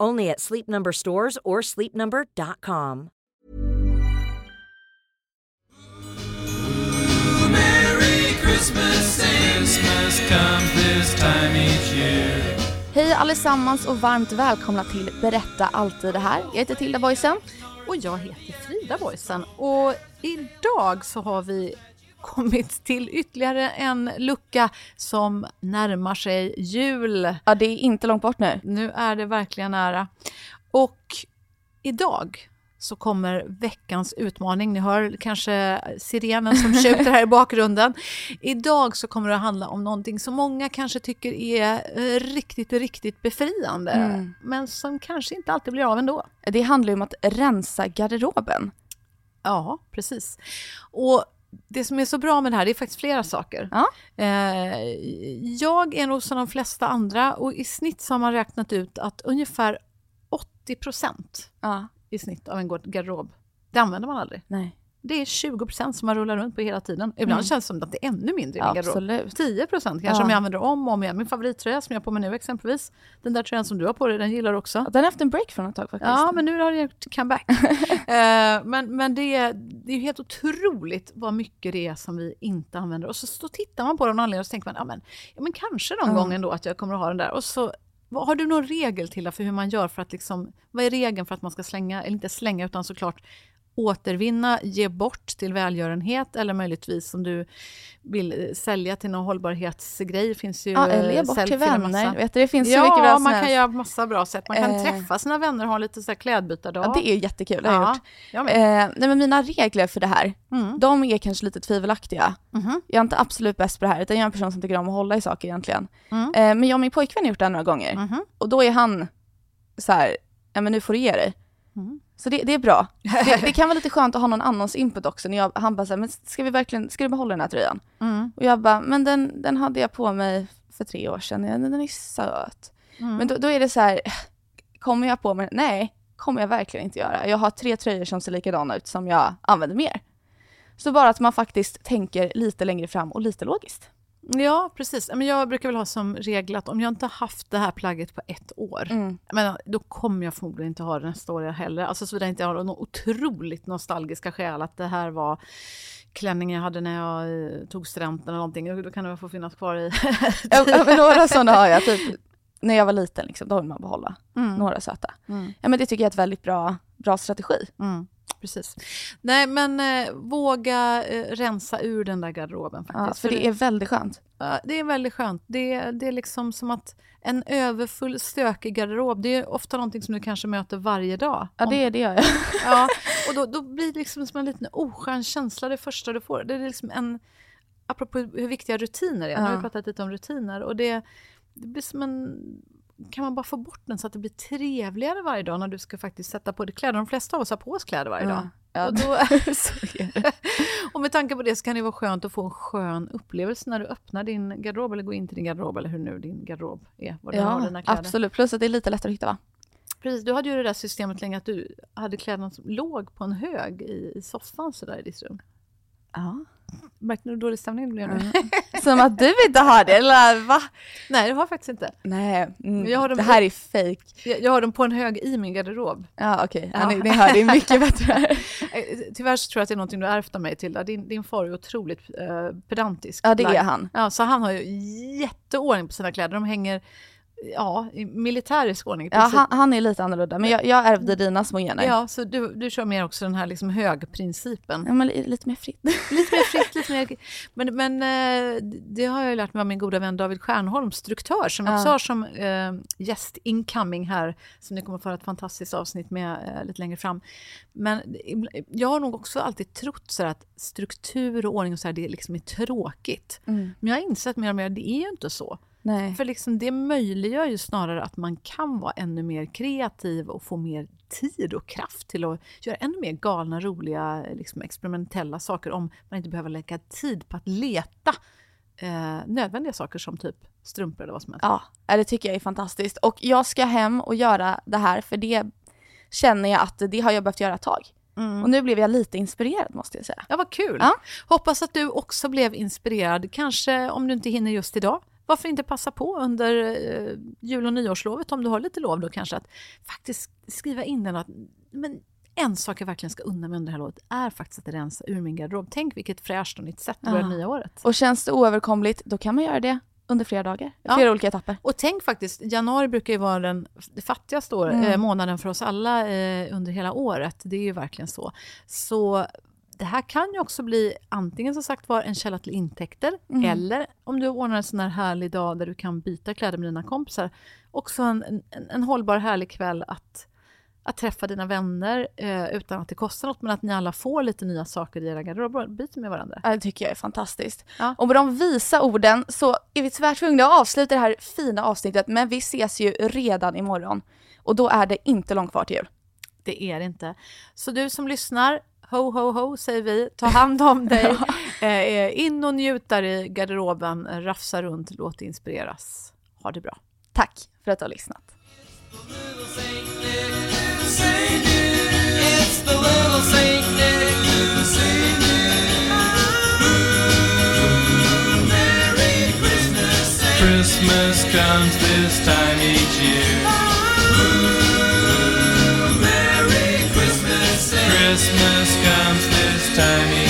Only at Sleep Number stores or sleepnumber.com. Merry Christmas, Christmas comes this time each year. Hej allesammans och varmt välkomna till Berätta alltid det här. Jag heter Tilda Boysen. Och jag heter Frida Boysen. Och idag så har vi kommit till ytterligare en lucka som närmar sig jul. Ja, det är inte långt bort nu. Nu är det verkligen nära. Och idag så kommer veckans utmaning. Ni hör kanske sirenen som tjuter här i bakgrunden. Idag så kommer det att handla om någonting som många kanske tycker är eh, riktigt, riktigt befriande. Mm. Men som kanske inte alltid blir av ändå. Det handlar ju om att rensa garderoben. Ja, precis. Och det som är så bra med det här, det är faktiskt flera saker. Ja. Eh, jag är nog som de flesta andra och i snitt så har man räknat ut att ungefär 80 procent Ja. i snitt av en garderob, det använder man aldrig. Nej. Det är 20 procent som man rullar runt på hela tiden. Ibland Mm. känns det som att det är ännu mindre i min garderob. Absolut. 10 procent kanske Ja. som jag använder om och om igen. Min favorittröja som jag har på mig nu exempelvis. Den där tröjan som du har på dig, den gillar du också. Ja, Den har haft en break från ett tag faktiskt. Ja, men nu har det gjort comeback. eh, men men det, är, det är helt otroligt vad mycket det är som vi inte använder. Och så, så tittar man på det av någon anledning och så tänker man, ja men, ja, men kanske någon Ja. gång ändå att jag kommer att ha den där. Och så, vad, har du någon regel till för hur man gör för att liksom, vad är regeln för att man ska slänga, eller inte slänga utan såklart återvinna, ge bort till välgörenhet eller möjligtvis om du vill eh, sälja till någon hållbarhetsgrej. finns ju Ja, eller ge eh, bort till vänner. Vet du, det finns så Ja, mycket bra som man kan göra massa bra sätt. Man kan Eh. träffa sina vänner och ha lite så här klädbytardag. Ja, det är jättekul, det har Ja, gjort. jag med. Eh, nej, men mina regler för det här, Mm. de är kanske lite tvivelaktiga. Mhm. Jag är inte absolut bäst på det här, utan jag är en person som tycker om att hålla i saker egentligen. Mm. Eh, men jag och min pojkvän har gjort det här några gånger. Mhm. Och då är han så här, ja men nu får du ge dig. Så det, det är bra. Det, det kan vara lite skönt att ha någon annans input också. När jag, han bara så här, men ska vi verkligen, ska du behålla den här tröjan? Mm. Och jag bara, men den, den hade jag på mig för tre år sedan, den är söt. Mm. Men då, då är det så här, kommer jag på mig Nej, kommer jag verkligen inte göra. Jag har tre tröjor som ser likadana ut som jag använder mer. Så bara att man faktiskt tänker lite längre fram och lite logiskt. Ja, precis. Men jag brukar väl ha som regel att om jag inte har haft det här plagget på ett år, Mm. men då kommer jag förmodligen inte ha det nästa år heller. Alltså såvida jag inte har några otroligt nostalgiska skäl att det här var klänningen jag hade när jag eh, tog studenten eller någonting. Då kan det få finnas kvar i... Ja, men några sådana har jag, typ när jag var liten, liksom, då vill man behålla Mm. några söta. Mm. Ja, men det tycker jag är ett väldigt bra, bra strategi. Mm, precis. Nej, men eh, våga eh, rensa ur den där garderoben Ja, faktiskt. för det är väldigt skönt. Ja, det är väldigt skönt. Det, det är liksom som att en överfull, stökig garderob, det är ofta någonting som du kanske möter varje dag. Ja, det, det gör jag. ja, och då, då blir det liksom som en liten oskön känsla det första du får. Det är liksom en, apropå hur viktiga rutiner är, nu har Ja. vi pratat lite om rutiner, och det, det blir som en kan man bara få bort den så att det blir trevligare varje dag när du ska faktiskt sätta på dig kläder. De flesta av oss har på oss kläder varje dag. Ja, Och, då, och med tanke på det så kan det vara skönt att få en skön upplevelse när du öppnar din garderob eller går in till din garderob eller hur nu din garderob är. Var du har Ja, dina kläder. absolut. Plus att det är lite lättare att hitta va? Precis, du hade ju det där systemet länge att du hade kläderna som låg på en hög i, i soffan sådär i ditt rum. Ja. Märkte du dålig stämning blev nu? Som att du inte har det, eller va? Nej, det har jag faktiskt inte. Nej, mm, Jag har dem det här är fake. Jag, jag har dem på en hög i min garderob. Ja okej, ja. Ja. ni, ni hör, det är mycket bättre. Eh, Tyvärr så tror jag att det är någonting du ärvt av mig Tilda. Din, din far är otroligt eh, pedantisk. Ja det är han. Ja, så han har ju jätteordning på sina kläder. De hänger ja, i militärisk ordning. Ja, han, han är lite annorlunda, men jag, jag ärvde dina små gener. ja, så du, du kör mer också den här liksom högprincipen. Ja, men li- lite mer fritt. Lite mer fritt, lite mer... Men, men eh, det har jag lärt mig av min goda vän David Stjernholm, struktör, som Ja. också har som eh, gäst incoming här, som ni kommer att få ett fantastiskt avsnitt med eh, lite längre fram. Men jag har nog också alltid trott så att struktur och ordning och så här, det liksom är tråkigt. Mm. Men jag har insett mer och mer att det är ju inte så. Nej. För liksom det möjliggör ju snarare att man kan vara ännu mer kreativ och få mer tid och kraft till att göra ännu mer galna, roliga, liksom experimentella saker om man inte behöver lägga tid på att leta eh, nödvändiga saker som typ strumpor eller vad som helst. Ja, det tycker jag är fantastiskt. Och jag ska hem och göra det här, för det känner jag att det har jag behövt göra ett tag. Och nu blev jag lite inspirerad måste jag säga. Ja, vad kul! Ja. Hoppas att du också blev inspirerad, kanske om du inte hinner just idag. Varför inte passa på under eh, jul och nyårslovet, om du har lite lov då kanske, att faktiskt skriva in den att men en sak jag verkligen ska unna mig under det här lovet är faktiskt att rensa ur min garderob. Tänk vilket fräscht och nytt sätt att börja Ja. det nya året. Och känns det oöverkomligt, då kan man göra det under flera dagar. Ja. Flera olika etapper. Och tänk faktiskt, januari brukar ju vara den fattigaste år, Mm. eh, månaden för oss alla eh, under hela året. Det är ju verkligen så. Så det här kan ju också bli antingen som sagt var en källa till intäkter Mm. eller om du ordnar en sån här härlig dag där du kan byta kläder med dina kompisar. Också en, en, en hållbar härlig kväll att, att träffa dina vänner eh, utan att det kostar något men att ni alla får lite nya saker i era garderober. Byter med varandra. Ja, Det tycker jag är fantastiskt. Ja. Och med de visa orden så är vi tyvärr tvungna att avsluta det här fina avsnittet, men vi ses ju redan imorgon. Och då är det inte långt kvar till jul. Det är det inte. Så du som lyssnar, ho ho ho säger vi, ta hand om dig, eh, in och njut där i garderoben, rafsa runt, låt dig inspireras. Ha det bra. Tack för att du har lyssnat. Christmas comes this time each year. Time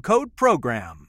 code PROGRAM.